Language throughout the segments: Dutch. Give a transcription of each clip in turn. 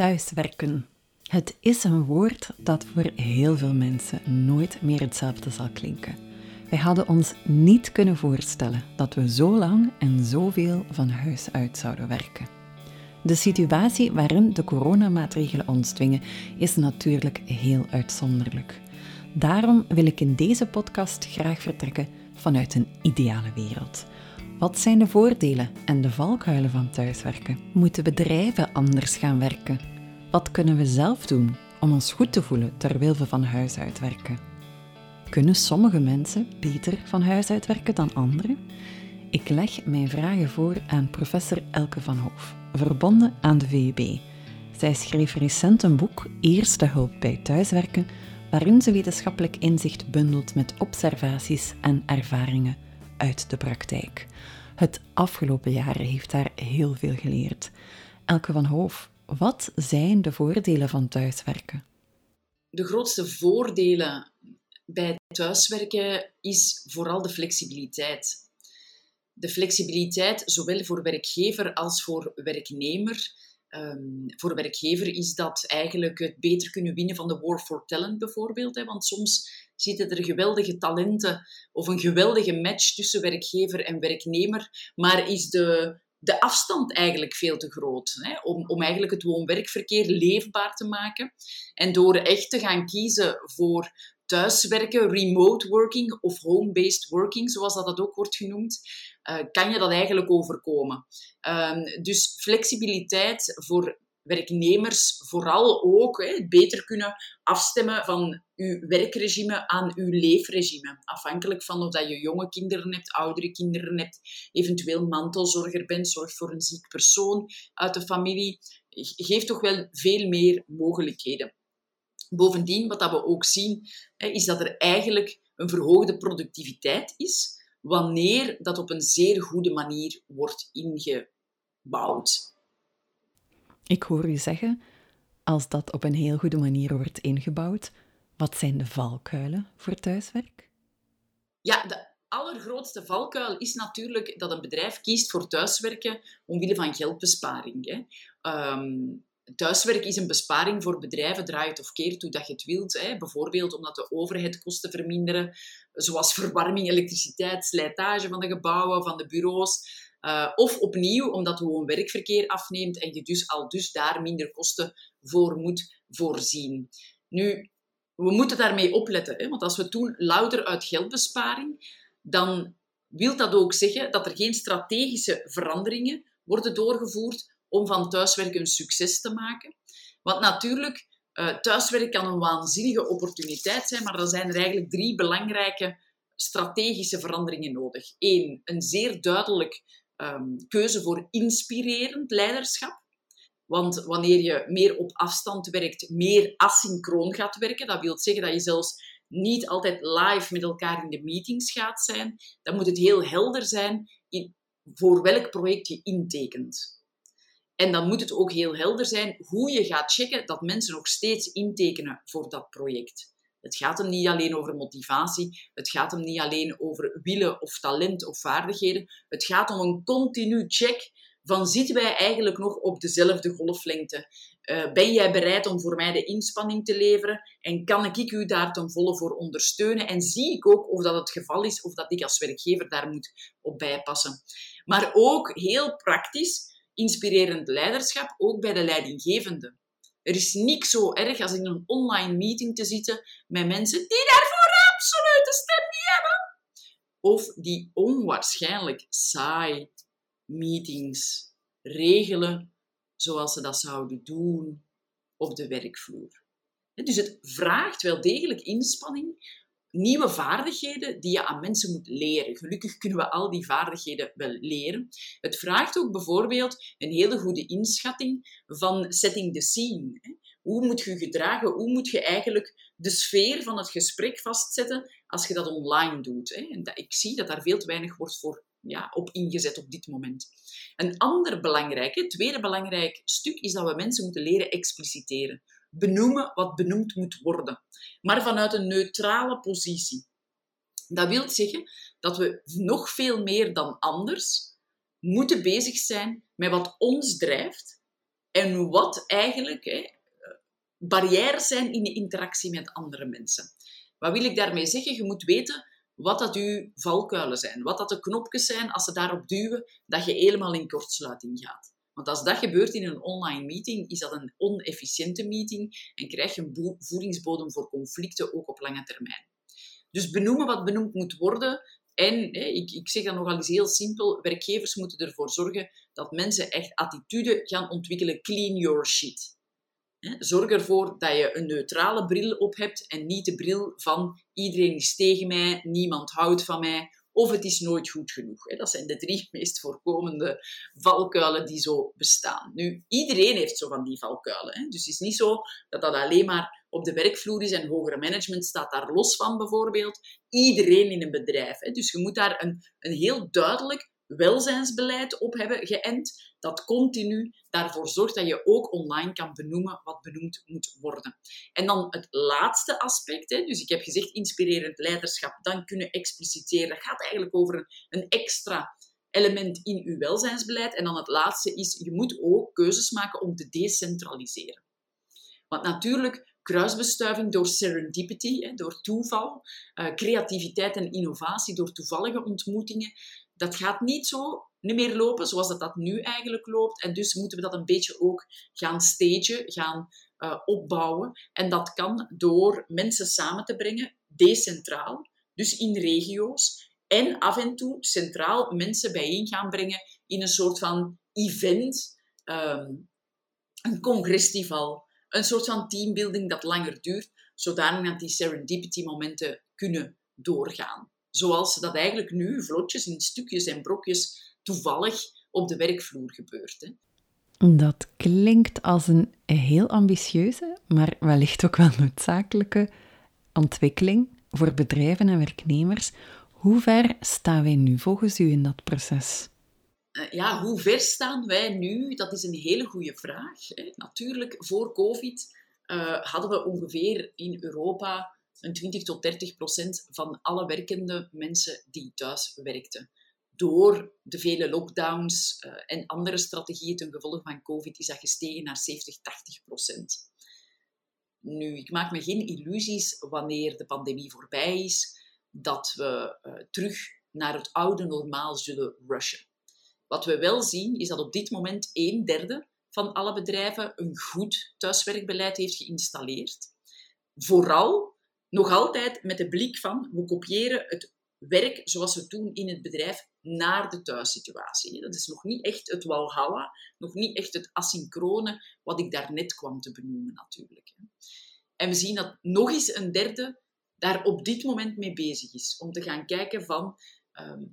Thuiswerken. Het is een woord dat voor heel veel mensen nooit meer hetzelfde zal klinken. Wij hadden ons niet kunnen voorstellen dat we zo lang en zoveel van huis uit zouden werken. De situatie waarin de coronamaatregelen ons dwingen is natuurlijk heel uitzonderlijk. Daarom wil ik in deze podcast graag vertrekken vanuit een ideale wereld. Wat zijn de voordelen en de valkuilen van thuiswerken? Moeten bedrijven anders gaan werken? Wat kunnen we zelf doen om ons goed te voelen terwijl we van huis uit werken? Kunnen sommige mensen beter van huis uit werken dan anderen? Ik leg mijn vragen voor aan professor Elke van Hoof, verbonden aan de VUB. Zij schreef recent een boek Eerste hulp bij thuiswerken, waarin ze wetenschappelijk inzicht bundelt met observaties en ervaringen uit de praktijk. Het afgelopen jaar heeft daar heel veel geleerd. Elke van Hoof, wat zijn de voordelen van thuiswerken? De grootste voordelen bij thuiswerken is vooral de flexibiliteit. De flexibiliteit, zowel voor werkgever als voor werknemer. Um, voor werkgever is dat eigenlijk het beter kunnen winnen van de war for talent bijvoorbeeld. Hè, want soms zitten er geweldige talenten of een geweldige match tussen werkgever en werknemer, maar is de, de afstand eigenlijk veel te groot hè, om, om eigenlijk het woon-werkverkeer leefbaar te maken. En door echt te gaan kiezen voor thuiswerken, remote working of home-based working, zoals dat, dat ook wordt genoemd, uh, kan je dat eigenlijk overkomen. Um, dus flexibiliteit voor werknemers vooral ook hè, beter kunnen afstemmen van uw werkregime aan uw leefregime. Afhankelijk van of dat je jonge kinderen hebt, oudere kinderen hebt, eventueel mantelzorger bent, zorg voor een ziek persoon uit de familie, geeft toch wel veel meer mogelijkheden. Bovendien, wat dat we ook zien, is dat er eigenlijk een verhoogde productiviteit is wanneer dat op een zeer goede manier wordt ingebouwd. Ik hoor u zeggen, als dat op een heel goede manier wordt ingebouwd, wat zijn de valkuilen voor thuiswerk? Ja, de allergrootste valkuil is natuurlijk dat een bedrijf kiest voor thuiswerken omwille van geldbesparing. Hè. Um, thuiswerk is een besparing voor bedrijven, draai het of keert hoe dat je het wilt. Hè. Bijvoorbeeld omdat de overheidkosten verminderen, zoals verwarming, elektriciteit, slijtage van de gebouwen, van de bureaus. Uh, of opnieuw, omdat gewoon werkverkeer afneemt en je dus al dus daar minder kosten voor moet voorzien. Nu, we moeten daarmee opletten, hè, want als we doen louter uit geldbesparing, dan wil dat ook zeggen dat er geen strategische veranderingen worden doorgevoerd om van thuiswerken een succes te maken. Want natuurlijk, uh, thuiswerk kan een waanzinnige opportuniteit zijn, maar er zijn er eigenlijk drie belangrijke strategische veranderingen nodig. Eén, een zeer duidelijk um, keuze voor inspirerend leiderschap. Want wanneer je meer op afstand werkt, meer asynchroon gaat werken, dat wil zeggen dat je zelfs niet altijd live met elkaar in de meetings gaat zijn, dan moet het heel helder zijn in, voor welk project je intekent. En dan moet het ook heel helder zijn hoe je gaat checken dat mensen nog steeds intekenen voor dat project. Het gaat hem niet alleen over motivatie, het gaat hem niet alleen over willen of talent of vaardigheden. Het gaat om een continu check van zitten wij eigenlijk nog op dezelfde golflengte? Uh, ben jij bereid om voor mij de inspanning te leveren? En kan ik u daar ten volle voor ondersteunen? En zie ik ook of dat het geval is of dat ik als werkgever daar moet op bijpassen. Maar ook heel praktisch, inspirerend leiderschap, ook bij de leidinggevende. Er is niks zo erg als in een online meeting te zitten met mensen die daarvoor absoluut de stem niet hebben. Of die onwaarschijnlijk saai meetings regelen zoals ze dat zouden doen op de werkvloer. Dus het vraagt wel degelijk inspanning, nieuwe vaardigheden die je aan mensen moet leren. Gelukkig kunnen we al die vaardigheden wel leren. Het vraagt ook bijvoorbeeld een hele goede inschatting van setting the scene. Hoe moet je gedragen? Hoe moet je eigenlijk de sfeer van het gesprek vastzetten als je dat online doet? Ik zie dat daar veel te weinig wordt voor ja, op ingezet op dit moment. Een ander belangrijk, tweede belangrijk stuk is dat we mensen moeten leren expliciteren. Benoemen wat benoemd moet worden, maar vanuit een neutrale positie. Dat wil zeggen dat we nog veel meer dan anders moeten bezig zijn met wat ons drijft en wat eigenlijk hè, barrières zijn in de interactie met andere mensen. Wat wil ik daarmee zeggen? Je moet weten wat dat uw valkuilen zijn, wat dat de knopjes zijn als ze daarop duwen, dat je helemaal in kortsluiting gaat. Want als dat gebeurt in een online meeting, is dat een onefficiënte meeting en krijg je een voedingsbodem voor conflicten, ook op lange termijn. Dus benoemen wat benoemd moet worden. En hè, ik, ik zeg dat nogal eens heel simpel, werkgevers moeten ervoor zorgen dat mensen echt attitude gaan ontwikkelen, clean your shit. Zorg ervoor dat je een neutrale bril op hebt en niet de bril van iedereen is tegen mij, niemand houdt van mij of het is nooit goed genoeg. Dat zijn de drie meest voorkomende valkuilen die zo bestaan. Nu, iedereen heeft zo van die valkuilen. Dus het is niet zo dat dat alleen maar op de werkvloer is en hogere management staat daar los van bijvoorbeeld. Iedereen in een bedrijf. Dus je moet daar een, een heel duidelijk welzijnsbeleid op hebben geënt, dat continu daarvoor zorgt dat je ook online kan benoemen wat benoemd moet worden. En dan het laatste aspect, dus ik heb gezegd inspirerend leiderschap, dan kunnen expliciteren, dat gaat eigenlijk over een, een extra element in uw welzijnsbeleid. En dan het laatste is, je moet ook keuzes maken om te decentraliseren. Want natuurlijk, kruisbestuiving door serendipity, door toeval, eh, creativiteit en innovatie door toevallige ontmoetingen, dat gaat niet zo niet meer lopen zoals dat, dat nu eigenlijk loopt. En dus moeten we dat een beetje ook gaan stagen, gaan uh, opbouwen. En dat kan door mensen samen te brengen, decentraal, dus in regio's. En af en toe centraal mensen bijeen gaan brengen in een soort van event, um, een congresfestival, een soort van teambuilding dat langer duurt, zodanig dat die serendipity momenten kunnen doorgaan. Zoals dat eigenlijk nu vlotjes in stukjes en brokjes toevallig op de werkvloer gebeurt. Hè. Dat klinkt als een heel ambitieuze, maar wellicht ook wel noodzakelijke ontwikkeling voor bedrijven en werknemers. Hoe ver staan wij nu volgens u in dat proces? Eh, ja, hoe ver staan wij nu? Dat is een hele goede vraag. Natuurlijk, voor COVID uh, hadden we ongeveer in Europa een 20 tot 30 procent van alle werkende mensen die thuis werkten. Door de vele lockdowns uh, en andere strategieën ten gevolge van COVID is dat gestegen naar 70, 80 procent. Nu, ik maak me geen illusies wanneer de pandemie voorbij is, dat we uh, terug naar het oude normaal zullen rushen. Wat we wel zien, is dat op dit moment een derde van alle bedrijven een goed thuiswerkbeleid heeft geïnstalleerd. Vooral nog altijd met de blik van we kopiëren het werk zoals we doen in het bedrijf naar de thuissituatie. Dat is nog niet echt het walhalla, nog niet echt het asynchrone wat ik daarnet kwam te benoemen natuurlijk. En we zien dat nog eens een derde daar op dit moment mee bezig is. Om te gaan kijken van ehm,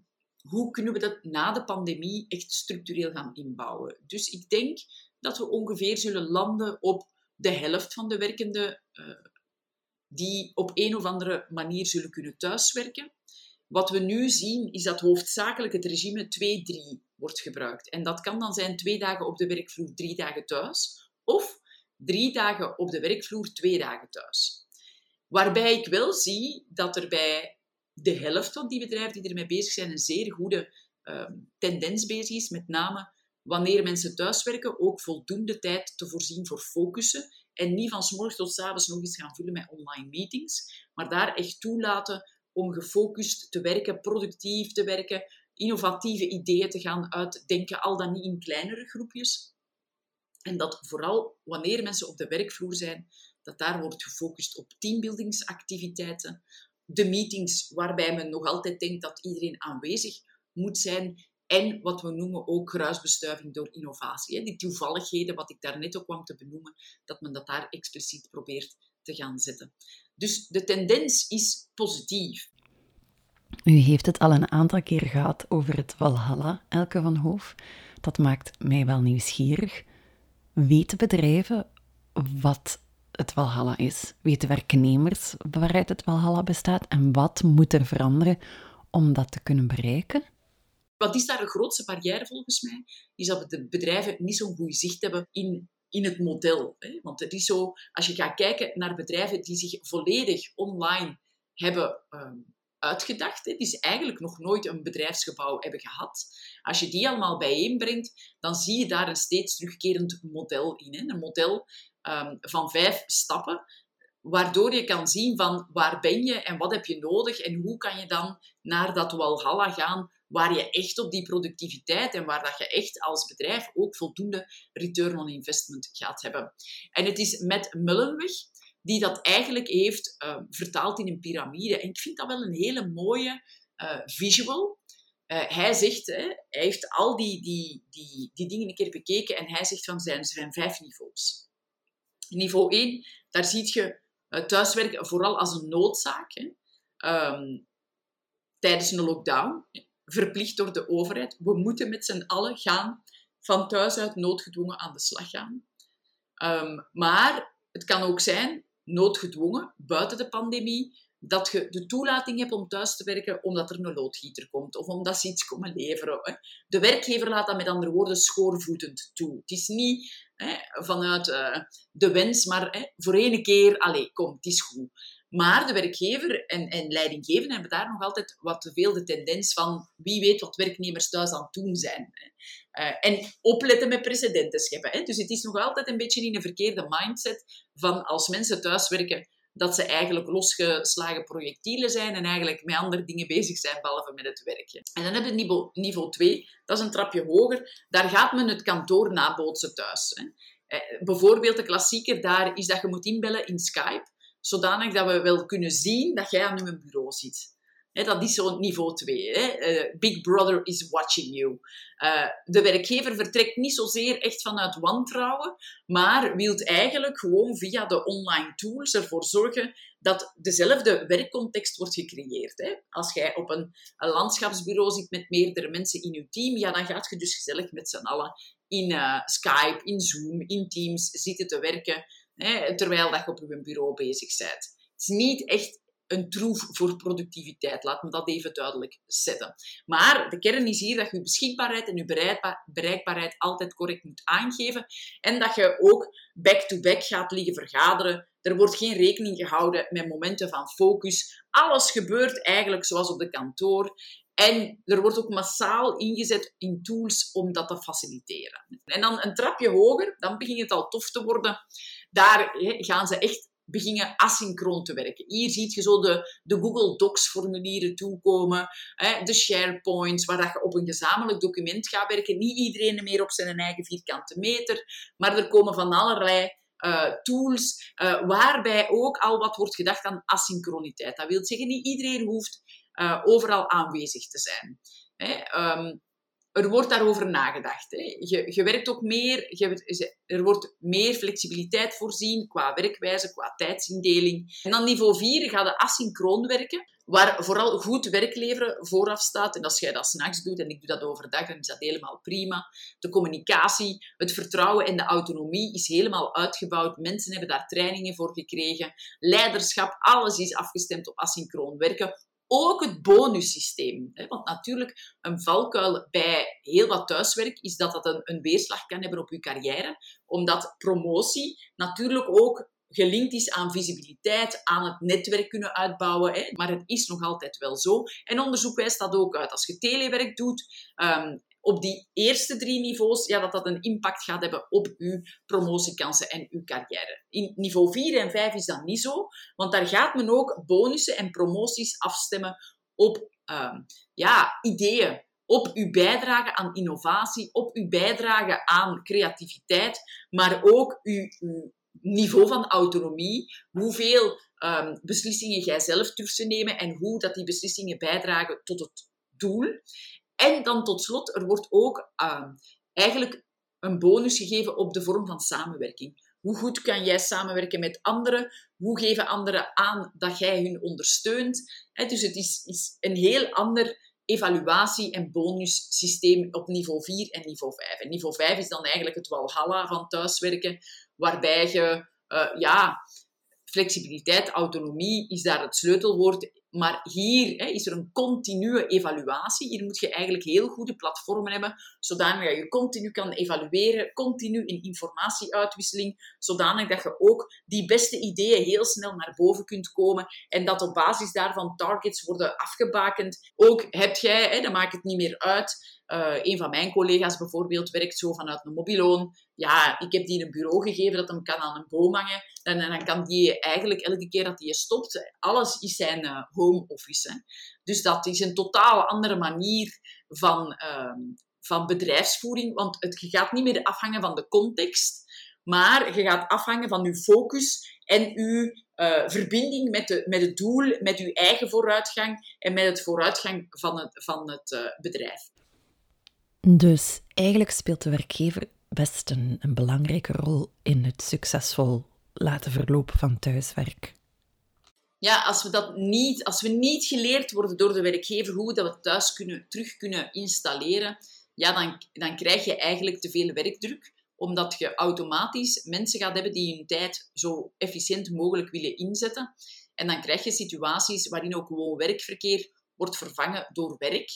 hoe kunnen we dat na de pandemie echt structureel gaan inbouwen. Dus ik denk dat we ongeveer zullen landen op de helft van de werkende uh, die op een of andere manier zullen kunnen thuiswerken. Wat we nu zien is dat hoofdzakelijk het regime 2-3 wordt gebruikt. En dat kan dan zijn twee dagen op de werkvloer, drie dagen thuis. Of drie dagen op de werkvloer, twee dagen thuis. Waarbij ik wel zie dat er bij de helft van die bedrijven die ermee bezig zijn een zeer goede uh, tendens bezig is. Met name wanneer mensen thuiswerken ook voldoende tijd te voorzien voor focussen en niet van s morgens tot s avonds nog eens gaan vullen met online meetings, maar daar echt toelaten om gefocust te werken, productief te werken, innovatieve ideeën te gaan uitdenken, al dan niet in kleinere groepjes. En dat vooral wanneer mensen op de werkvloer zijn, dat daar wordt gefocust op teambuildingsactiviteiten, de meetings waarbij men nog altijd denkt dat iedereen aanwezig moet zijn en wat we noemen ook kruisbestuiving door innovatie. Die toevalligheden, wat ik daar net ook kwam te benoemen, dat men dat daar expliciet probeert te gaan zetten. Dus de tendens is positief. U heeft het al een aantal keer gehad over het Valhalla, Elke van Hoof. Dat maakt mij wel nieuwsgierig. Weten bedrijven wat het Valhalla is? Weten werknemers waaruit het Valhalla bestaat? En wat moet er veranderen om dat te kunnen bereiken? Wat is daar de grootste barrière volgens mij? Is dat de bedrijven niet zo'n goed zicht hebben in, in het model. Hè? Want het is zo, als je gaat kijken naar bedrijven die zich volledig online hebben um, uitgedacht. Het is eigenlijk nog nooit een bedrijfsgebouw hebben gehad. Als je die allemaal bijeenbrengt, dan zie je daar een steeds terugkerend model in. Hè? Een model ehm, van vijf stappen, waardoor je kan zien van waar ben je en wat heb je nodig en hoe kan je dan naar dat walhalla gaan waar je echt op die productiviteit en waar dat je echt als bedrijf ook voldoende return on investment gaat hebben. En het is met Mullenweg die dat eigenlijk heeft uh, vertaald in een piramide. En ik vind dat wel een hele mooie uh, visual. Uh, hij zegt, hè, hij heeft al die, die, die, die dingen een keer bekeken en hij zegt van zijn, zijn vijf niveaus. Niveau 1, daar zie je thuiswerken vooral als een noodzaak. Hè. Um, tijdens een lockdown, verplicht door de overheid. We moeten met z'n allen gaan, van thuis uit noodgedwongen aan de slag gaan. Um, maar het kan ook zijn noodgedwongen, buiten de pandemie, dat je de toelating hebt om thuis te werken omdat er een loodgieter komt of omdat ze iets komen leveren. De werkgever laat dat met andere woorden schoorvoetend toe. Het is niet hè, vanuit uh, de wens, maar hè, voor ene keer, allez, kom, het is goed. Maar de werkgever en, en hebben daar nog altijd wat te veel de tendens van wie weet wat werknemers thuis aan het doen zijn. Uh, en opletten met precedenten scheppen. Hè. Dus het is nog altijd een beetje in een verkeerde mindset van als mensen thuiswerken, dat ze eigenlijk losgeslagen projectielen zijn en eigenlijk met andere dingen bezig zijn, behalve met het werkje. En dan heb je niveau, niveau 2, dat is een trapje hoger. Daar gaat men het kantoor nabootsen thuis. Hè. Eh, bijvoorbeeld de klassieker daar is dat je moet inbellen in Skype zodanig dat we wel kunnen zien dat jij aan uw bureau zit. dat is zo'n niveau 2. Uh, Big Brother is watching you. Uh, de werkgever vertrekt niet zozeer echt vanuit wantrouwen, maar wil eigenlijk gewoon via de online tools ervoor zorgen dat dezelfde werkcontext wordt gecreëerd. Als jij op een, landschapsbureau zit met meerdere mensen in je team, ja, dan gaat je dus gezellig met z'n allen in uh, Skype, in Zoom, in Teams zitten te werken hè, terwijl dat je op je bureau bezig bent. Het is niet echt een troef voor productiviteit. Laat me dat even duidelijk zetten. Maar de kern is hier dat je je beschikbaarheid en je bereikbaarheid altijd correct moet aangeven. En dat je ook back-to-back gaat liggen vergaderen. Er wordt geen rekening gehouden met momenten van focus. Alles gebeurt eigenlijk zoals op de kantoor. En er wordt ook massaal ingezet in tools om dat te faciliteren. En dan een trapje hoger, dan begint het al tof te worden. Daar gaan ze echt beginnen asynchroon te werken. Hier zie je zo de, de Google Docs formulieren toekomen, hè, de SharePoints, waar dat je op een gezamenlijk document gaat werken. Niet iedereen meer op zijn eigen vierkante meter, maar er komen van allerlei uh, tools, uh, waarbij ook al wat wordt gedacht aan asynchroniteit. Dat wil zeggen, niet iedereen hoeft uh, overal aanwezig te zijn. Hè. Um, er wordt daarover nagedacht. Hè. Je, je werkt ook meer, je, er wordt meer flexibiliteit voorzien qua werkwijze, qua tijdsindeling. En dan niveau 4 gaat de asynchroon werken, waar vooral goed werk leveren vooraf staat. En als jij dat s'nachts doet en ik doe dat overdag, dan is dat helemaal prima. De communicatie, het vertrouwen en de autonomie is helemaal uitgebouwd. Mensen hebben daar trainingen voor gekregen. Leiderschap, alles is afgestemd op asynchroon werken ook het bonussysteem. Want natuurlijk, een valkuil bij heel wat thuiswerk is dat dat een, een weerslag kan hebben op je carrière. Omdat promotie natuurlijk ook gelinkt is aan visibiliteit, aan het netwerk kunnen uitbouwen. Maar het is nog altijd wel zo. En onderzoek wijst dat ook uit. Als je telewerk doet, um, op die eerste drie niveaus, ja, dat dat een impact gaat hebben op uw promotiekansen en uw carrière. In niveau 4 en 5 is dat niet zo, want daar gaat men ook bonussen en promoties afstemmen op um, ja, ideeën, op uw bijdrage aan innovatie, op uw bijdrage aan creativiteit, maar ook uw, niveau van autonomie, hoeveel um, beslissingen jij zelf durft te nemen en hoe dat die beslissingen bijdragen tot het doel. En dan tot slot, er wordt ook uh, eigenlijk een bonus gegeven op de vorm van samenwerking. Hoe goed kan jij samenwerken met anderen? Hoe geven anderen aan dat jij hun ondersteunt? dus het is, is een heel ander evaluatie- en bonussysteem op niveau 4 en niveau 5. En niveau 5 is dan eigenlijk het walhalla van thuiswerken, waarbij je, uh, ja, flexibiliteit, autonomie is daar het sleutelwoord, Maar hier hè, is er een continue evaluatie. Hier moet je eigenlijk heel goede platformen hebben, zodanig dat je continu kan evalueren, continu in informatieuitwisseling, zodanig dat je ook die beste ideeën heel snel naar boven kunt komen en dat op basis daarvan targets worden afgebakend. Ook heb jij, hè, dan maakt het niet meer uit, uh, een van mijn collega's bijvoorbeeld werkt zo vanuit een mobiloon. Ja, ik heb die een bureau gegeven dat hem kan aan een boom hangen. En, dan kan die eigenlijk elke keer dat hij stopt, alles is zijn uh, home office. Dus dat is een totaal andere manier van, uh, van bedrijfsvoering. Want het gaat niet meer afhangen van de context, maar je gaat afhangen van je focus en je uh, verbinding met, de, met het doel, met je eigen vooruitgang en met het vooruitgang van het, van het bedrijf. Dus eigenlijk speelt de werkgever best een, belangrijke rol in het succesvol laten verlopen van thuiswerk. Ja, als we dat niet, als we niet geleerd worden door de werkgever hoe dat we thuis kunnen, terug kunnen installeren, ja, dan, dan krijg je eigenlijk te veel werkdruk, omdat je automatisch mensen gaat hebben die hun tijd zo efficiënt mogelijk willen inzetten. En dan krijg je situaties waarin ook gewoon werkverkeer wordt vervangen door werk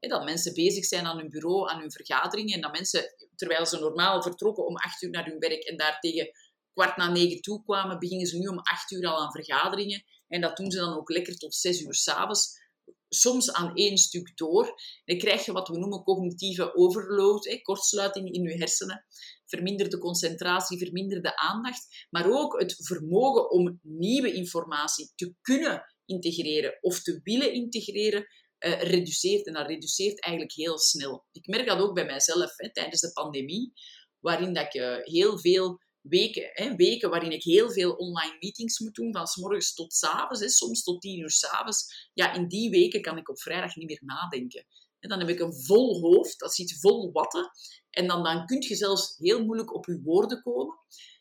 dat mensen bezig zijn aan hun bureau, aan hun vergaderingen. En dat mensen, terwijl ze normaal vertrokken om acht uur naar hun werk en daar tegen kwart na negen toe kwamen, beginnen ze nu om acht uur al aan vergaderingen. En dat doen ze dan ook lekker tot zes uur s'avonds. Soms aan één stuk door. Dan krijg je wat we noemen cognitieve overload, hè, kortsluiting in je hersenen. Verminderde concentratie, verminderde aandacht. Maar ook het vermogen om nieuwe informatie te kunnen integreren of te willen integreren, uh, reduceert. En dat reduceert eigenlijk heel snel. Ik merk dat ook bij mijzelf hè, tijdens de pandemie, waarin dat ik uh, heel veel weken, hè, weken waarin ik heel veel online meetings moet doen, van s morgens tot s avonds, soms tot tien uur s avonds. Ja, in die weken kan ik op vrijdag niet meer nadenken. En dan heb ik een vol hoofd, dat zit vol watten. En dan, dan kun je zelfs heel moeilijk op je woorden komen.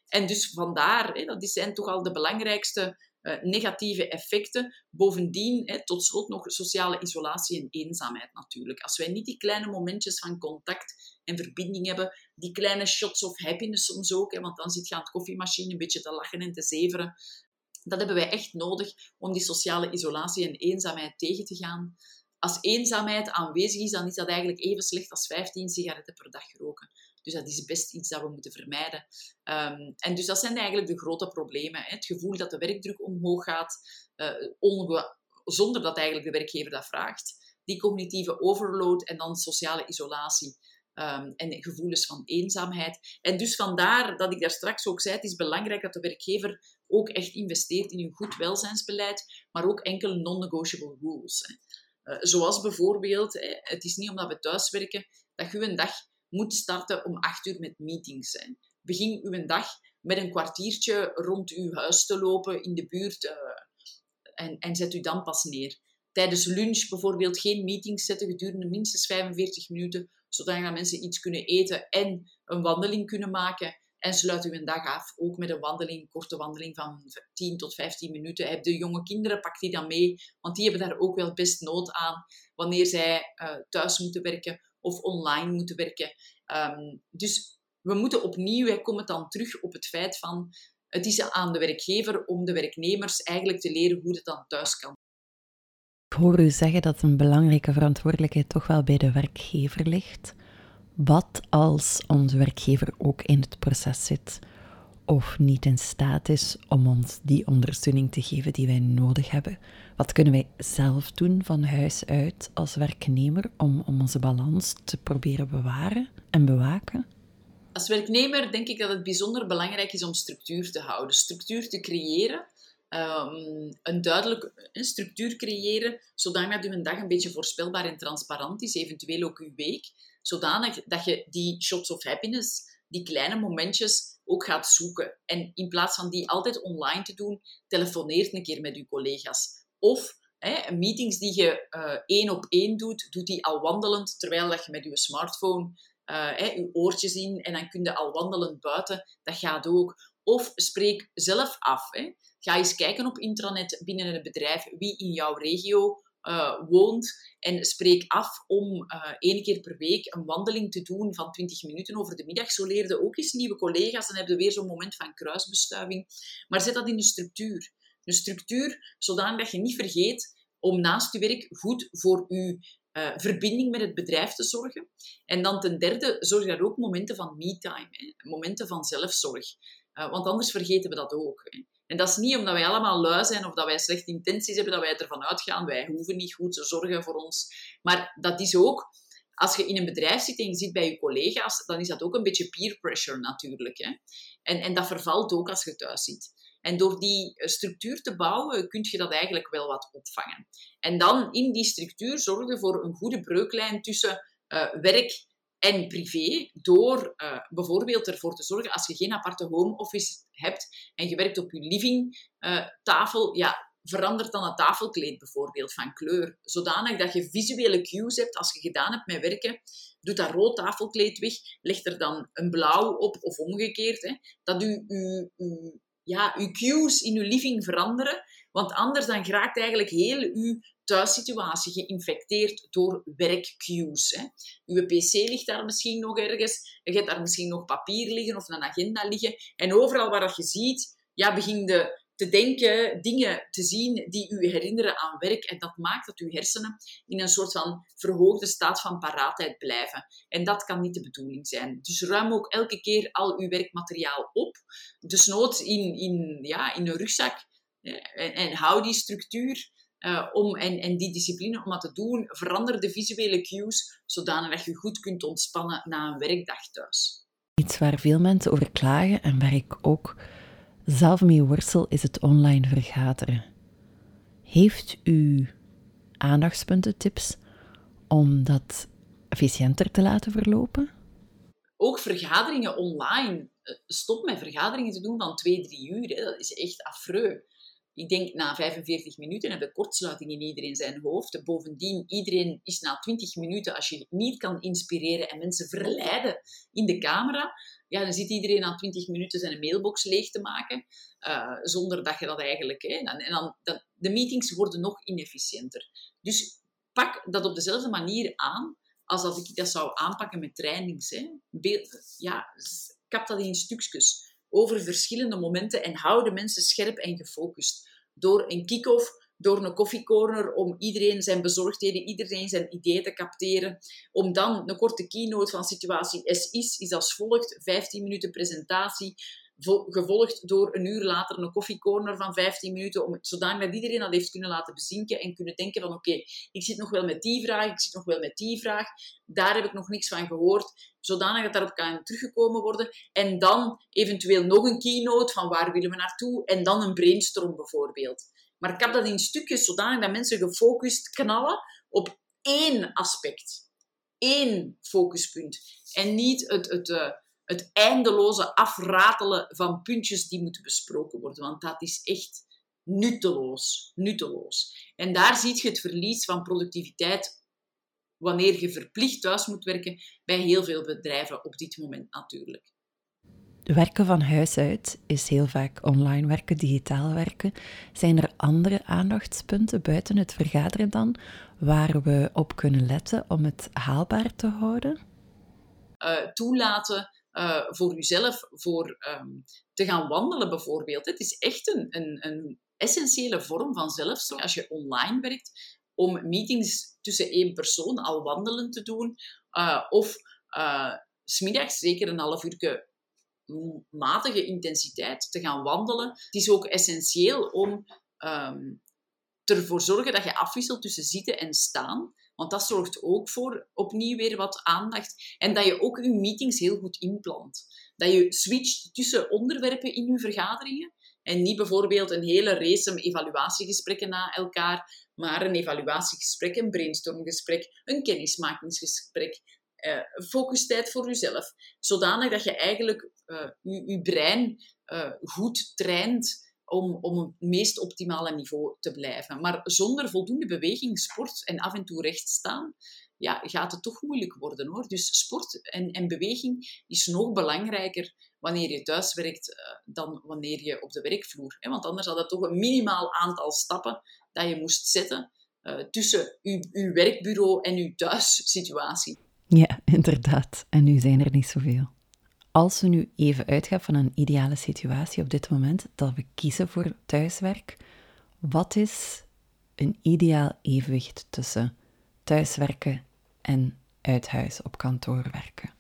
En dus vandaar, hè, dat zijn toch al de belangrijkste uh, negatieve effecten. Bovendien, hè, tot slot nog sociale isolatie en eenzaamheid natuurlijk. Als wij niet die kleine momentjes van contact en verbinding hebben, die kleine shots of happiness soms ook, hè, want dan zit je aan het koffiemachine een beetje te lachen en te zeveren. Dat hebben wij echt nodig om die sociale isolatie en eenzaamheid tegen te gaan. Als eenzaamheid aanwezig is, dan is dat eigenlijk even slecht als 15 sigaretten per dag roken. Dus dat is best iets dat we moeten vermijden. Um, en dus dat zijn eigenlijk de grote problemen. Hè. Het gevoel dat de werkdruk omhoog gaat, uh, zonder dat eigenlijk de werkgever dat vraagt. Die cognitieve overload en dan sociale isolatie. Um, en gevoelens van eenzaamheid. En dus vandaar dat ik daar straks ook zei, het is belangrijk dat de werkgever ook echt investeert in een goed welzijnsbeleid, maar ook enkele non-negotiable rules. Hè. Uh, zoals bijvoorbeeld, hè, het is niet omdat we thuiswerken dat je een dag moet starten om acht uur met meetings. zijn. Begin uw dag met een kwartiertje rond uw huis te lopen in de buurt uh, en, en zet u dan pas neer. Tijdens lunch bijvoorbeeld geen meetings zetten gedurende minstens 45 minuten, zodat mensen iets kunnen eten en een wandeling kunnen maken. En sluit u een dag af, ook met een wandeling, korte wandeling van 10 tot 15 minuten. Heb de jonge kinderen, pak die dan mee, want die hebben daar ook wel best nood aan wanneer zij uh, thuis moeten werken of online moeten werken. Um, dus we moeten opnieuw, hè, komen dan terug op het feit van het is aan de werkgever om de werknemers eigenlijk te leren hoe het dan thuis kan. Ik hoor u zeggen dat een belangrijke verantwoordelijkheid toch wel bij de werkgever ligt. Wat als onze werkgever ook in het proces zit of niet in staat is om ons die ondersteuning te geven die wij nodig hebben? Wat kunnen wij zelf doen van huis uit als werknemer om, om onze balans te proberen bewaren en bewaken? Als werknemer denk ik dat het bijzonder belangrijk is om structuur te houden, structuur te creëren. Um, een duidelijke een structuur creëren, zodanig dat uw dag een beetje voorspelbaar en transparant is, eventueel ook uw week, zodanig dat je die shots of happiness, die kleine momentjes, ook gaat zoeken. En in plaats van die altijd online te doen, telefoneert een keer met uw collega's. Of hè, meetings die je uh, één op één doet, doet die al wandelend, terwijl dat je met je smartphone uh, hè, je oortjes in en dan kun je al wandelend buiten. Dat gaat ook. Of spreek zelf af. Hè. Ga eens kijken op intranet binnen het bedrijf wie in jouw regio uh, woont en spreek af om uh, één keer per week een wandeling te doen van 20 minuten over de middag. Zo leerde ook eens nieuwe collega's en heb je weer zo'n moment van kruisbestuiving. Maar zet dat in de structuur. Een structuur zodanig dat je niet vergeet om naast uw werk goed voor uw uh, verbinding met het bedrijf te zorgen. En dan ten derde, zorg daar ook momenten van me-time, momenten van zelfzorg. Uh, want anders vergeten we dat ook. En dat is niet omdat wij allemaal lui zijn of dat wij slechte intenties hebben, dat wij ervan uitgaan, wij hoeven niet goed te zorgen voor ons. Maar dat is ook, als je in een bedrijf zit en je zit bij je collega's, dan is dat ook een beetje peer pressure natuurlijk. Hè. En, en dat vervalt ook als je thuis zit. En door die eh, structuur te bouwen, kun je dat eigenlijk wel wat opvangen. En dan in die structuur zorgen voor een goede breuklijn tussen uh, werk en privé, door uh, bijvoorbeeld ervoor te zorgen, als je geen aparte home office hebt en je werkt op je livingtafel, uh, ja, verandert dan het tafelkleed bijvoorbeeld van kleur. Zodanig dat je visuele cues hebt als je gedaan hebt met werken. Doe dat rood tafelkleed weg, leg er dan een blauw op of omgekeerd. Hè, dat u, u, u ja, uw cues in uw living veranderen. Want anders dan geraakt eigenlijk heel uw thuissituatie geïnfecteerd door werkcues. Hè. Uw pc ligt daar misschien nog ergens. Je hebt daar misschien nog papier liggen of een agenda liggen. En overal waar je ziet, ja, begin de te denken, dingen te zien die u herinneren aan werk. En dat maakt dat uw hersenen in een soort van verhoogde staat van paraatheid blijven. En dat kan niet de bedoeling zijn. Dus ruim ook elke keer al uw werkmateriaal op. Dus nood in, in, ja, in een rugzak. En, en hou die structuur. Uh, om, en, en die discipline om dat te doen, verander de visuele cues, zodanig dat je goed kunt ontspannen na een werkdag thuis. Iets waar veel mensen over klagen en waar ik ook zelf mee worstel is het online vergaderen. Heeft u aandachtspunten, tips om dat efficiënter te laten verlopen? Ook vergaderingen online. Eh, stop met vergaderingen te doen van twee, drie uur. Hè. Dat is echt affreux. Ik denk na 45 minuten heb je kortsluiting in iedereen zijn hoofd. Bovendien, iedereen is na 20 minuten, als je niet kan inspireren en mensen verleiden in de camera, ja, dan zit iedereen na 20 minuten zijn mailbox leeg te maken, uh, zonder dat je dat eigenlijk... Hè, en dan, dat, de meetings worden nog inefficiënter. Dus pak dat op dezelfde manier aan als dat ik dat zou aanpakken met trainings. Hè. Ja, kap dat in stukjes over verschillende momenten en hou de mensen scherp en gefocust. Door een kick-off door een koffiecorner om iedereen zijn bezorgdheden, iedereen zijn ideeën te capteren. Om dan een korte keynote van situatie S is, is als volgt. 15 minuten presentatie, gevolgd door een uur later een koffiecorner van 15 minuten, om, zodanig dat iedereen dat heeft kunnen laten bezinken en kunnen denken van oké, ik zit nog wel met die vraag, ik zit nog wel met die vraag, daar heb ik nog niks van gehoord, zodanig dat daarop kan teruggekomen worden. En dan eventueel nog een keynote van waar willen we naartoe en dan een brainstorm bijvoorbeeld. Maar ik heb dat in stukjes zodanig dat mensen gefocust knallen op één aspect. Één focuspunt. En niet het, het, uh, het eindeloze afratelen van puntjes die moeten besproken worden. Want dat is echt nutteloos. nutteloos. En daar zie je het verlies van productiviteit wanneer je verplicht thuis moet werken bij heel veel bedrijven op dit moment natuurlijk. Werken van huis uit is heel vaak online werken, digitaal werken. Zijn er andere aandachtspunten buiten het vergaderen dan, waar we op kunnen letten om het haalbaar te houden? Uh, toelaten uh, voor uzelf, voor um, te gaan wandelen bijvoorbeeld. Het is echt een, een, een essentiële vorm van zelfzorg als je online werkt, om meetings tussen één persoon al wandelen te doen, uh, of smiddags zeker een half uur matige intensiteit te gaan wandelen. Het is ook essentieel om um, ervoor zorgen dat je afwisselt tussen zitten en staan. Want dat zorgt ook voor opnieuw weer wat aandacht. En dat je ook je meetings heel goed inplant. Dat je switcht tussen onderwerpen in je vergaderingen. En niet bijvoorbeeld een hele race evaluatiegesprekken na elkaar, maar een evaluatiegesprek, een brainstormgesprek, een kennismakingsgesprek uh, focustijd voor jezelf. Zodanig dat je eigenlijk uh, je, brein uh, goed traint om, om het meest optimale niveau te blijven. Maar zonder voldoende beweging, sport en af en toe recht staan, ja, gaat het toch moeilijk worden hoor. Dus sport en, en beweging is nog belangrijker wanneer je thuis werkt dan wanneer je op de werkvloer. Hè? Want anders had het toch een minimaal aantal stappen dat je moest zetten tussen uw werkbureau en uw thuissituatie. Ja, inderdaad. En nu zijn er niet zoveel. Als we nu even uitgaan van een ideale situatie op dit moment, dat we kiezen voor thuiswerk, wat is een ideaal evenwicht tussen thuiswerken en uit huis op kantoor werken?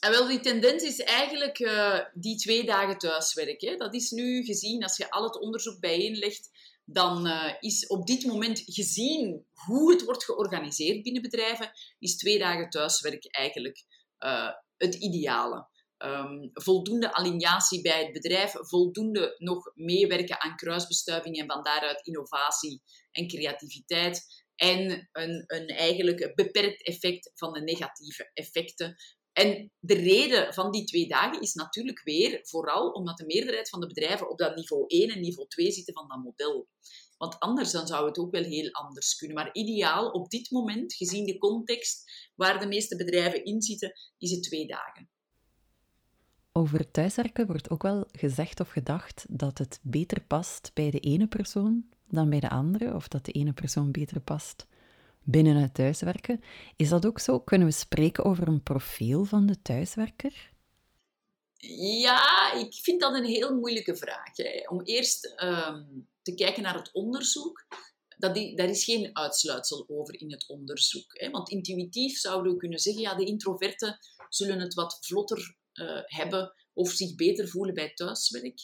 En wel, die tendens is eigenlijk uh, die twee dagen thuiswerken. Dat is nu gezien, als je al het onderzoek bijeenlegt, dan uh, is op dit moment gezien hoe het wordt georganiseerd binnen bedrijven, is twee dagen thuiswerk eigenlijk uh, het ideale. Um, voldoende alineatie bij het bedrijf, voldoende nog meewerken aan kruisbestuiving en van daaruit innovatie en creativiteit. En een, een eigenlijk beperkt effect van de negatieve effecten. En de reden van die twee dagen is natuurlijk weer vooral omdat de meerderheid van de bedrijven op dat niveau 1 en niveau 2 zitten van dat model. Want anders dan zou het ook wel heel anders kunnen. Maar ideaal op dit moment, gezien de context waar de meeste bedrijven in zitten, is het twee dagen. Over thuiswerken wordt ook wel gezegd of gedacht dat het beter past bij de ene persoon dan bij de andere, of dat de ene persoon beter past binnen het thuiswerken. Is dat ook zo? Kunnen we spreken over een profiel van de thuiswerker? Ja, ik vind dat een heel moeilijke vraag. Hè. Om eerst ehm, te kijken naar het onderzoek. Dat die, daar is geen uitsluitsel over in het onderzoek. Hè. Want intuïtief zouden we kunnen zeggen, ja, de introverten zullen het wat vlotter uh, hebben of zich beter voelen bij thuiswerk.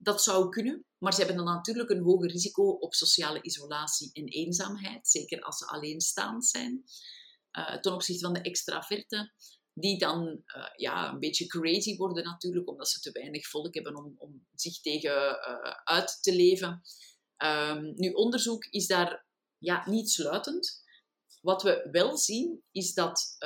Dat zou kunnen, maar ze hebben dan natuurlijk een hoger risico op sociale isolatie en eenzaamheid, zeker als ze alleenstaand zijn. Uh, ten opzichte van de extraverten, die dan uh, ja, een beetje crazy worden natuurlijk, omdat ze te weinig volk hebben om, om zich tegen uh, uit te leven. Um, nu, onderzoek is daar ja, niet sluitend. Wat we wel zien, is dat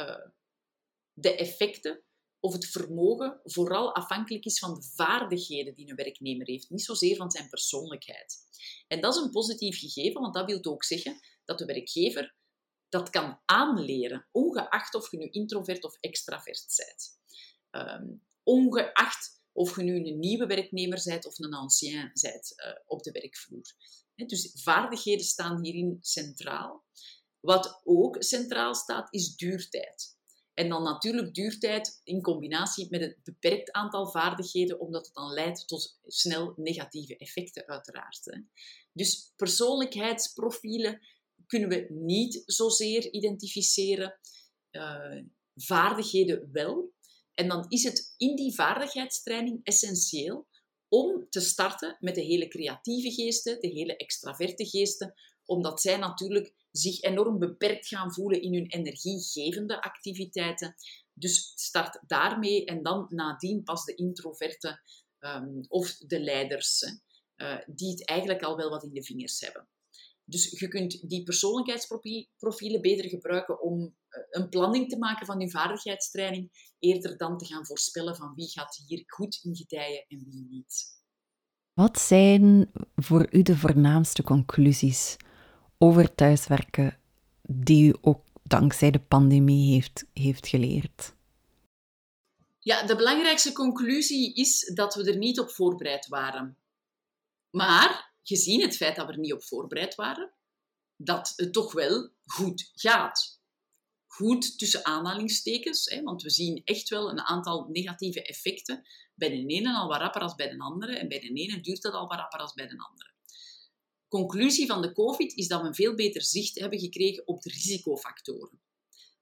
de effecten of het vermogen vooral afhankelijk is van de vaardigheden die een werknemer heeft, niet zozeer van zijn persoonlijkheid. En dat is een positief gegeven, want dat wil ook zeggen dat de werkgever dat kan aanleren, ongeacht of je nu introvert of extravert bent. Um, ongeacht of je nu een nieuwe werknemer bent of een ancien bent uh, op de werkvloer. dus vaardigheden staan hierin centraal. Wat ook centraal staat, is duurtijd. En dan natuurlijk duurtijd in combinatie met het beperkt aantal vaardigheden, omdat het dan leidt tot snel negatieve effecten, uiteraard. Dus persoonlijkheidsprofielen kunnen we niet zozeer identificeren, uh, vaardigheden wel. En dan is het in die vaardigheidstraining essentieel om te starten met de hele creatieve geesten, de hele extraverte geesten, omdat zij natuurlijk zich enorm beperkt gaan voelen in hun energiegevende activiteiten. Dus start daarmee en dan nadien pas de introverten um, of de leiders, uh, die het eigenlijk al wel wat in de vingers hebben. Dus je kunt die persoonlijkheidsprofielen beter gebruiken om eh, een planning te maken van je vaardigheidstraining, eerder dan te gaan voorspellen van wie gaat hier goed in gedijen en wie niet. Wat zijn voor u de voornaamste conclusies over thuiswerken die u ook dankzij de pandemie heeft, heeft geleerd? Ja, de belangrijkste conclusie is dat we er niet op voorbereid waren. Maar gezien het feit dat we er niet op voorbereid waren, dat het toch wel goed gaat. Goed tussen aanhalingstekens, hè, want we zien echt wel een aantal negatieve effecten. Bij de ene al wat rapper als bij de andere, en bij de ene duurt dat al wat rapper als bij de andere conclusie van de COVID is dat we een veel beter zicht hebben gekregen op de risicofactoren.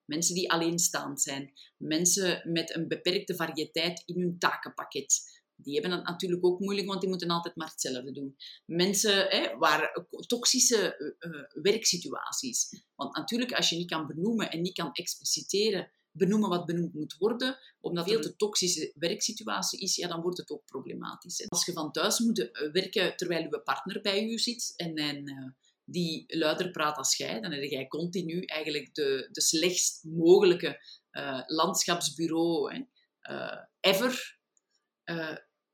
Mensen die alleenstaand zijn, mensen met een beperkte variëteit in hun takenpakket. Die hebben het natuurlijk ook moeilijk, want die moeten altijd maar hetzelfde doen. Mensen hè, waar toxische uh, werksituaties. Want natuurlijk, als je niet kan benoemen en niet kan expliciteren benoemen wat benoemd moet worden, omdat het veel te toxische werksituatie is, ja, dan wordt het ook problematisch. Als je van thuis moet eh, werken terwijl je partner bij je zit en, en uh, die luider praat als jij, dan heb jij continu eigenlijk de, de slechtst mogelijke uh, landschapsbureau hè, ever.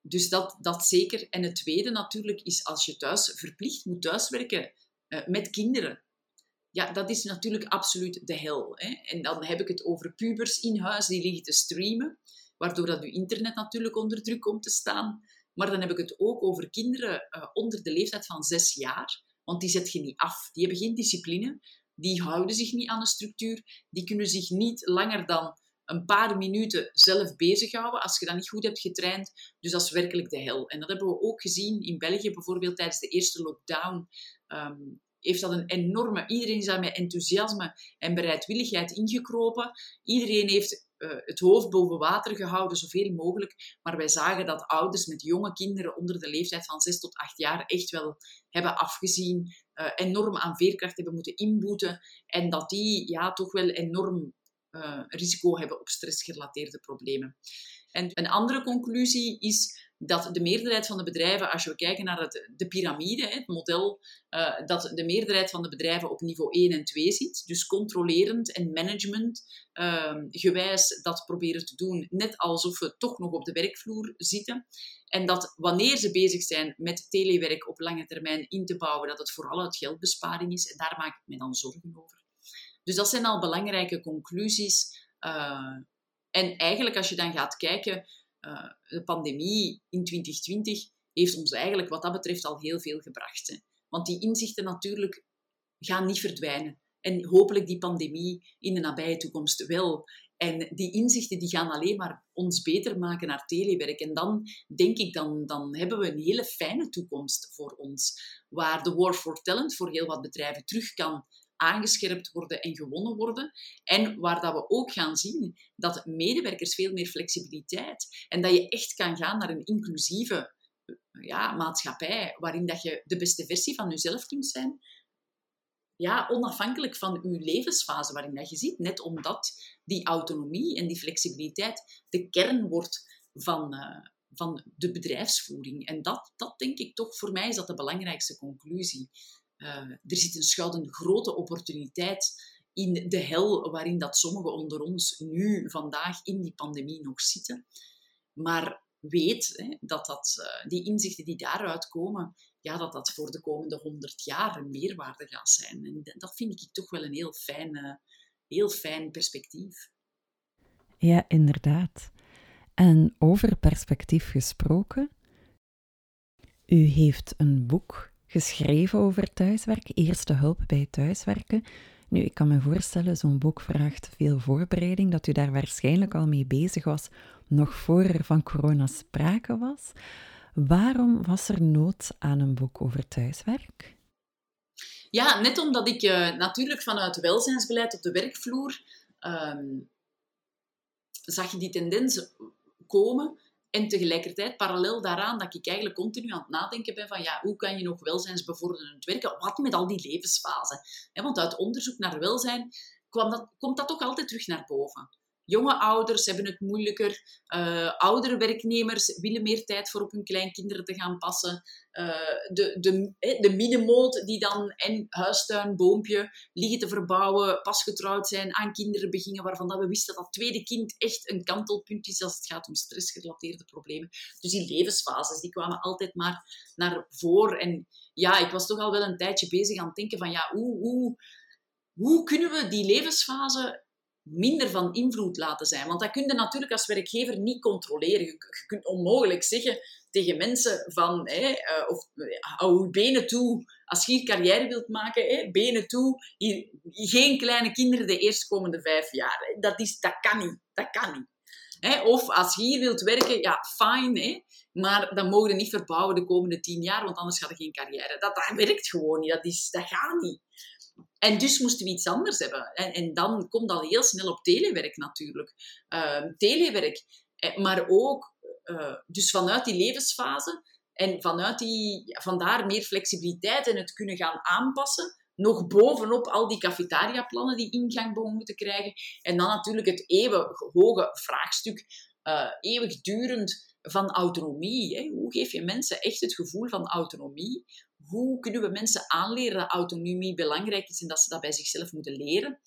dus dat, dat zeker. En het tweede natuurlijk is als je thuis verplicht moet thuiswerken met kinderen ja, dat is natuurlijk absoluut de hel. Hè. En dan heb ik het over pubers in huis die liggen te streamen, waardoor dat je internet natuurlijk onder druk komt te staan. Maar dan heb ik het ook over kinderen uh, onder de leeftijd van zes jaar, want die zet je niet af. Die hebben geen discipline, die houden zich niet aan de structuur, die kunnen zich niet langer dan een paar minuten zelf bezighouden als je dat niet goed hebt getraind. Dus dat is werkelijk de hel. En dat hebben we ook gezien in België bijvoorbeeld tijdens de eerste lockdown. Um, heeft dat een enorme... Iedereen is daar met enthousiasme en bereidwilligheid ingekropen. Iedereen heeft uh, het hoofd boven water gehouden, zoveel mogelijk. Maar wij zagen dat ouders met jonge kinderen onder de leeftijd van 6 tot 8 jaar echt wel hebben afgezien, uh, enorm aan veerkracht hebben moeten inboeten en dat die ja, toch wel enorm uh, risico hebben op stressgerelateerde problemen. En een andere conclusie is dat de meerderheid van de bedrijven, als we kijken naar het, de piramide, het model, uh, dat de meerderheid van de bedrijven op niveau 1 en 2 zit. Dus controlerend en management uh, gewijs dat proberen te doen, net alsof we toch nog op de werkvloer zitten. En dat wanneer ze bezig zijn met telewerk op lange termijn in te bouwen, dat het vooral uit geldbesparing is. En daar maak ik me dan zorgen over. Dus dat zijn al belangrijke conclusies. Uh, en eigenlijk als je dan gaat kijken uh, de pandemie in 2020 heeft ons eigenlijk wat dat betreft al heel veel gebracht. Hè. Want die inzichten natuurlijk gaan niet verdwijnen. En hopelijk die pandemie in de nabije toekomst wel. En die inzichten die gaan alleen maar ons beter maken naar telewerk. En dan denk ik, dan, dan hebben we een hele fijne toekomst voor ons. Waar de war for talent voor heel wat bedrijven terug kan aangescherpt worden en gewonnen worden. En waar dat we ook gaan zien dat medewerkers veel meer flexibiliteit en dat je echt kan gaan naar een inclusieve ja, maatschappij waarin dat je de beste versie van jezelf kunt zijn. Ja, onafhankelijk van je levensfase waarin dat je zit. Net omdat die autonomie en die flexibiliteit de kern wordt van, uh, van de bedrijfsvoering. En dat, dat denk ik toch, voor mij is dat de belangrijkste conclusie. Uh, er zit een schuil een grote opportuniteit in de hel waarin dat sommigen onder ons nu, vandaag, in die pandemie nog zitten. Maar weet hè, dat, dat uh, die inzichten die daaruit komen, ja, dat dat voor de komende honderd jaar een meerwaarde gaat zijn. En dat vind ik toch wel een heel fijn, uh, heel fijn perspectief. Ja, inderdaad. En over perspectief gesproken, u heeft een boek geschreven over thuiswerk, eerste hulp bij thuiswerken. Nu, ik kan me voorstellen, zo'n boek vraagt veel voorbereiding, dat u daar waarschijnlijk al mee bezig was, nog voor er van corona sprake was. Waarom was er nood aan een boek over thuiswerk? Ja, net omdat ik uh, natuurlijk vanuit welzijnsbeleid op de werkvloer um, zag je die tendens komen en tegelijkertijd, parallel daaraan, dat ik eigenlijk continu aan het nadenken ben van ja, hoe kan je nog welzijnsbevorderend werken? Wat met al die levensfasen? Want uit onderzoek naar welzijn kwam dat, komt dat ook altijd terug naar boven. Jonge ouders hebben het moeilijker. Uh, oudere werknemers willen meer tijd voor op hun kleinkinderen te gaan passen. Uh, de, de, de middenmoot die dan en huistuin, boompje liggen te verbouwen, pas getrouwd zijn, aan kinderen beginnen, waarvan dat we wisten dat dat tweede kind echt een kantelpunt is als het gaat om stressgerelateerde problemen. Dus die levensfases, die kwamen altijd maar naar voren. En ja, ik was toch al wel een tijdje bezig aan het denken van ja, hoe, hoe, hoe kunnen we die levensfase minder van invloed laten zijn. Want dat kun je natuurlijk als werkgever niet controleren. Je, kunt onmogelijk zeggen tegen mensen van, uh, of hou je benen toe, als je hier carrière wilt maken, benen toe, geen kleine kinderen de eerstkomende vijf jaar. Dat, is, dat kan niet. Dat kan niet. Of als je hier wilt werken, ja, hè, maar dan mogen je niet verbouwen de komende tien jaar, want anders gaat er geen carrière. Dat, dat werkt gewoon niet. Dat, is, dat gaat niet. En dus moesten we iets anders hebben. En, en dan komt al heel snel op telewerk natuurlijk. Uh, telewerk, eh, maar ook uh, dus vanuit die levensfase en vanuit die, vandaar meer flexibiliteit en het kunnen gaan aanpassen. Nog bovenop al die cafetaria-plannen die ingang begonnen te krijgen. En dan natuurlijk het eeuwig hoge vraagstuk, uh, eeuwigdurend van autonomie. Hè? Hoe geef je mensen echt het gevoel van autonomie? Hoe kunnen we mensen aanleren dat autonomie belangrijk is en dat ze dat bij zichzelf moeten leren?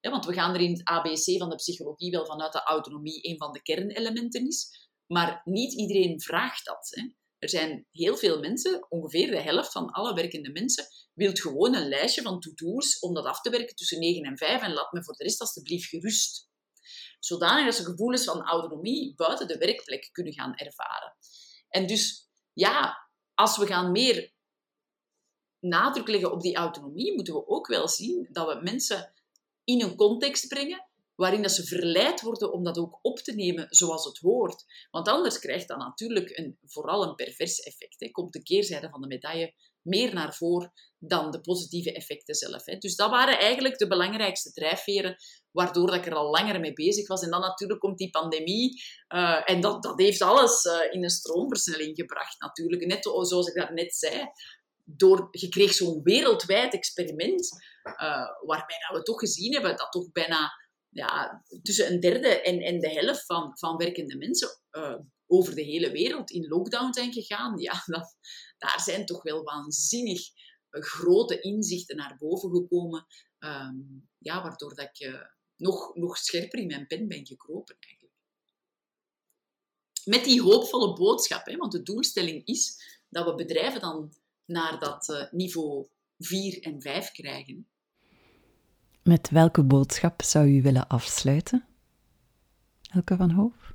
Want we gaan er in het ABC van de psychologie wel vanuit dat autonomie een van de kernelementen is. Maar niet iedereen vraagt dat. Hè. Er zijn heel veel mensen, ongeveer de helft van alle werkende mensen, wil gewoon een lijstje van to-do's om dat af te werken tussen 9 en 5 en laat me voor de rest alsjeblieft gerust. Zodanig dat ze gevoelens van autonomie buiten de werkplek kunnen gaan ervaren. En dus, ja, als we gaan meer nadruk leggen op die autonomie, moeten we ook wel zien dat we mensen in een context brengen waarin dat ze verleid worden om dat ook op te nemen zoals het hoort. Want anders krijgt dat natuurlijk een, vooral een pervers effect. Hè. Komt de keerzijde van de medaille meer naar voren dan de positieve effecten zelf. Hè. Dus dat waren eigenlijk de belangrijkste drijfveren waardoor dat ik er al langer mee bezig was. En dan natuurlijk komt die pandemie uh, en dat, dat heeft alles uh, in een stroomversnelling gebracht natuurlijk. Net zoals ik daarnet zei, door, je kreeg zo'n wereldwijd experiment uh, waarbij dat we toch gezien hebben dat toch bijna ja, tussen een derde en, en de helft van, van werkende mensen over de hele wereld in lockdown zijn gegaan. Ja, dat, daar zijn toch wel waanzinnig grote inzichten naar boven gekomen. Um, ja, waardoor dat ik nog, nog scherper in mijn pen ben gekropen eigenlijk. Met die hoopvolle boodschap, hè, want de doelstelling is dat we bedrijven dan naar dat uh, niveau 4 en 5 krijgen. Met welke boodschap zou u willen afsluiten? Elke van Hoof?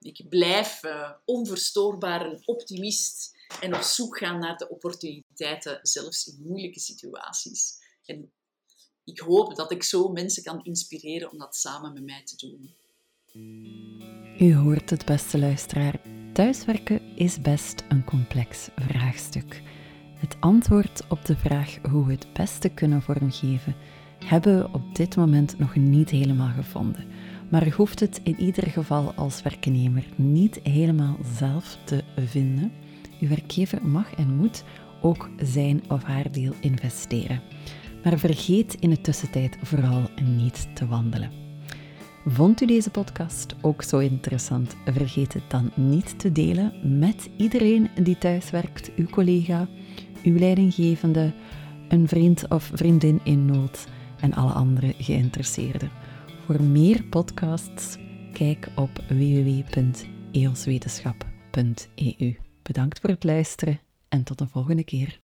Ik blijf uh, onverstoorbaar een optimist en op zoek gaan naar de opportuniteiten, zelfs in moeilijke situaties. En ik hoop dat ik zo mensen kan inspireren om dat samen met mij te doen. U hoort het, beste luisteraar. Thuiswerken is best een complex vraagstuk. Het antwoord op de vraag hoe we het beste kunnen vormgeven, hebben we op dit moment nog niet helemaal gevonden. Maar hoeft het in ieder geval als werknemer niet helemaal zelf te vinden. Uw werkgever mag en moet ook zijn of haar deel investeren. Maar vergeet in de tussentijd vooral niet te wandelen. Vond u deze podcast ook zo interessant? Vergeet het dan niet te delen met iedereen die thuiswerkt, uw collega, uw leidinggevende, een vriend of vriendin in nood en alle andere geïnteresseerden. Voor meer podcasts, kijk op www.eoswetenschap.eu. Bedankt voor het luisteren en tot de volgende keer.